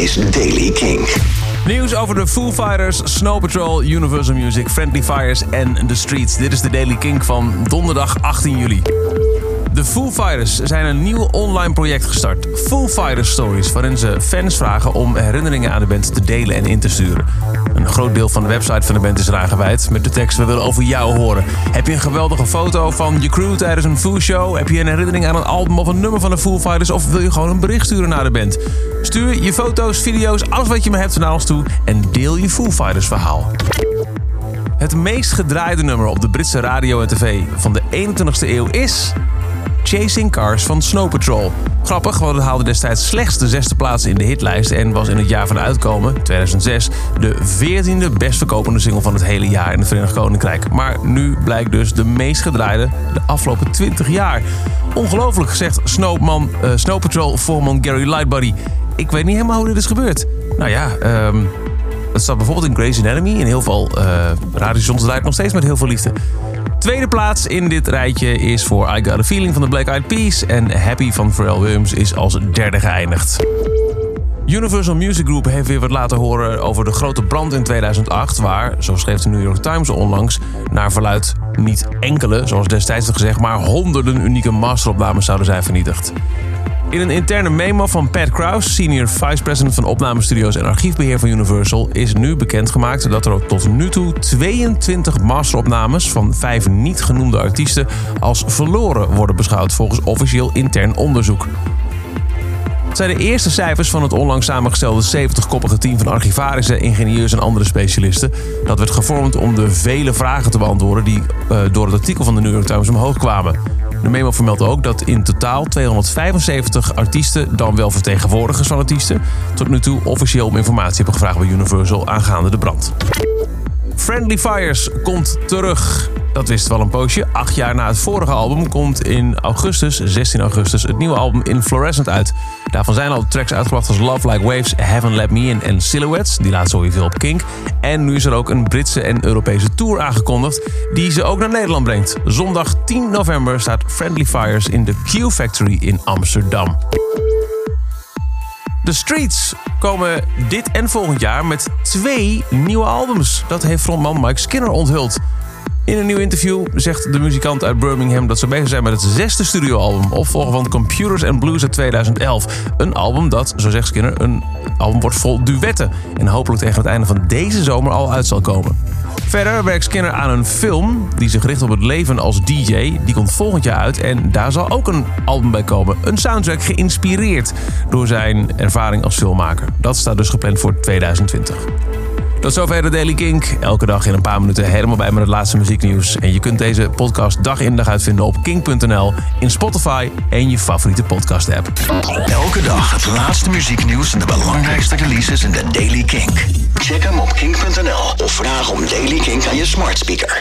is Daily King. Nieuws over de Foo Fighters, Snow Patrol, Universal Music, Friendly Fires en The Streets. Dit is de Daily Kink van donderdag 18 juli. De Foo Fighters zijn een nieuw online project gestart. Foo Fighters Stories, waarin ze fans vragen om herinneringen aan de band te delen en in te sturen. Een groot deel van de website van de band is eraan gewijd met de tekst We willen over jou horen. Heb je een geweldige foto van je crew tijdens een Foo Show? Heb je een herinnering aan een album of een nummer van de Foo Fighters? Of wil je gewoon een bericht sturen naar de band? Stuur je foto's, video's, alles wat je maar hebt naar ons toe en deel je Foo Fighters verhaal. Het meest gedraaide nummer op de Britse radio en tv van de 21ste eeuw is Chasing Cars van Snow Patrol. Grappig, want het haalde destijds slechts de zesde plaats in de hitlijst en was in het jaar van uitkomen, 2006, de 14e best verkopende single van het hele jaar in het Verenigd Koninkrijk. Maar nu blijkt dus de meest gedraaide de afgelopen 20 jaar. Ongelooflijk, zegt Snowman, uh, Snow Patrol voorman Gary Lightbody. Ik weet niet helemaal hoe dit is gebeurd. Nou ja, um, het staat bijvoorbeeld in Grey's Anatomy. In heel veel uh, draait nog steeds met heel veel liefde. Tweede plaats in dit rijtje is voor I Got A Feeling van de Black Eyed Peas. En Happy van Pharrell Williams is als derde geëindigd. Universal Music Group heeft weer wat laten horen over de grote brand in 2008... waar, zo schreef de New York Times onlangs... naar verluid niet enkele, zoals destijds gezegd... maar honderden unieke masteropnames zouden zijn vernietigd. In een interne memo van Pat Krause, senior vice president van opnamestudio's en archiefbeheer van Universal, is nu bekendgemaakt dat er tot nu toe 22 masteropnames van vijf niet genoemde artiesten als verloren worden beschouwd volgens officieel intern onderzoek. Het zijn de eerste cijfers van het onlangs samengestelde 70-koppige team van archivarissen, ingenieurs en andere specialisten. Dat werd gevormd om de vele vragen te beantwoorden die uh, door het artikel van de New York Times omhoog kwamen. De memo vermeldt ook dat in totaal 275 artiesten, dan wel vertegenwoordigers van artiesten, tot nu toe officieel om informatie hebben gevraagd bij Universal aangaande de brand. Friendly Fires komt terug. Dat wist wel een poosje. Acht jaar na het vorige album komt in augustus, 16 augustus, het nieuwe album In Fluorescent uit. Daarvan zijn al tracks uitgebracht als Love Like Waves, Haven't Let Me In en Silhouettes. Die laat sowieso op Kink. En nu is er ook een Britse en Europese tour aangekondigd die ze ook naar Nederland brengt. Zondag 10 november staat Friendly Fires in de Q Factory in Amsterdam. De Streets komen dit en volgend jaar met twee nieuwe albums. Dat heeft frontman Mike Skinner onthuld. In een nieuw interview zegt de muzikant uit Birmingham dat ze bezig zijn met het zesde studioalbum, opvolger van Computers and Blues uit 2011. Een album dat, zo zegt Skinner, een album wordt vol duetten en hopelijk tegen het einde van deze zomer al uit zal komen. Verder werkt Skinner aan een film die zich richt op het leven als DJ. Die komt volgend jaar uit en daar zal ook een album bij komen. Een soundtrack geïnspireerd door zijn ervaring als filmmaker. Dat staat dus gepland voor 2020. Tot zover de Daily Kink. Elke dag in een paar minuten helemaal bij met het laatste muzieknieuws. En je kunt deze podcast dag in dag uit vinden op kink.nl, in Spotify en je favoriete podcast app. Elke dag het laatste muzieknieuws en de belangrijkste releases in de Daily Kink. Check hem op kink.nl of vraag om Daily Kink aan je smart speaker.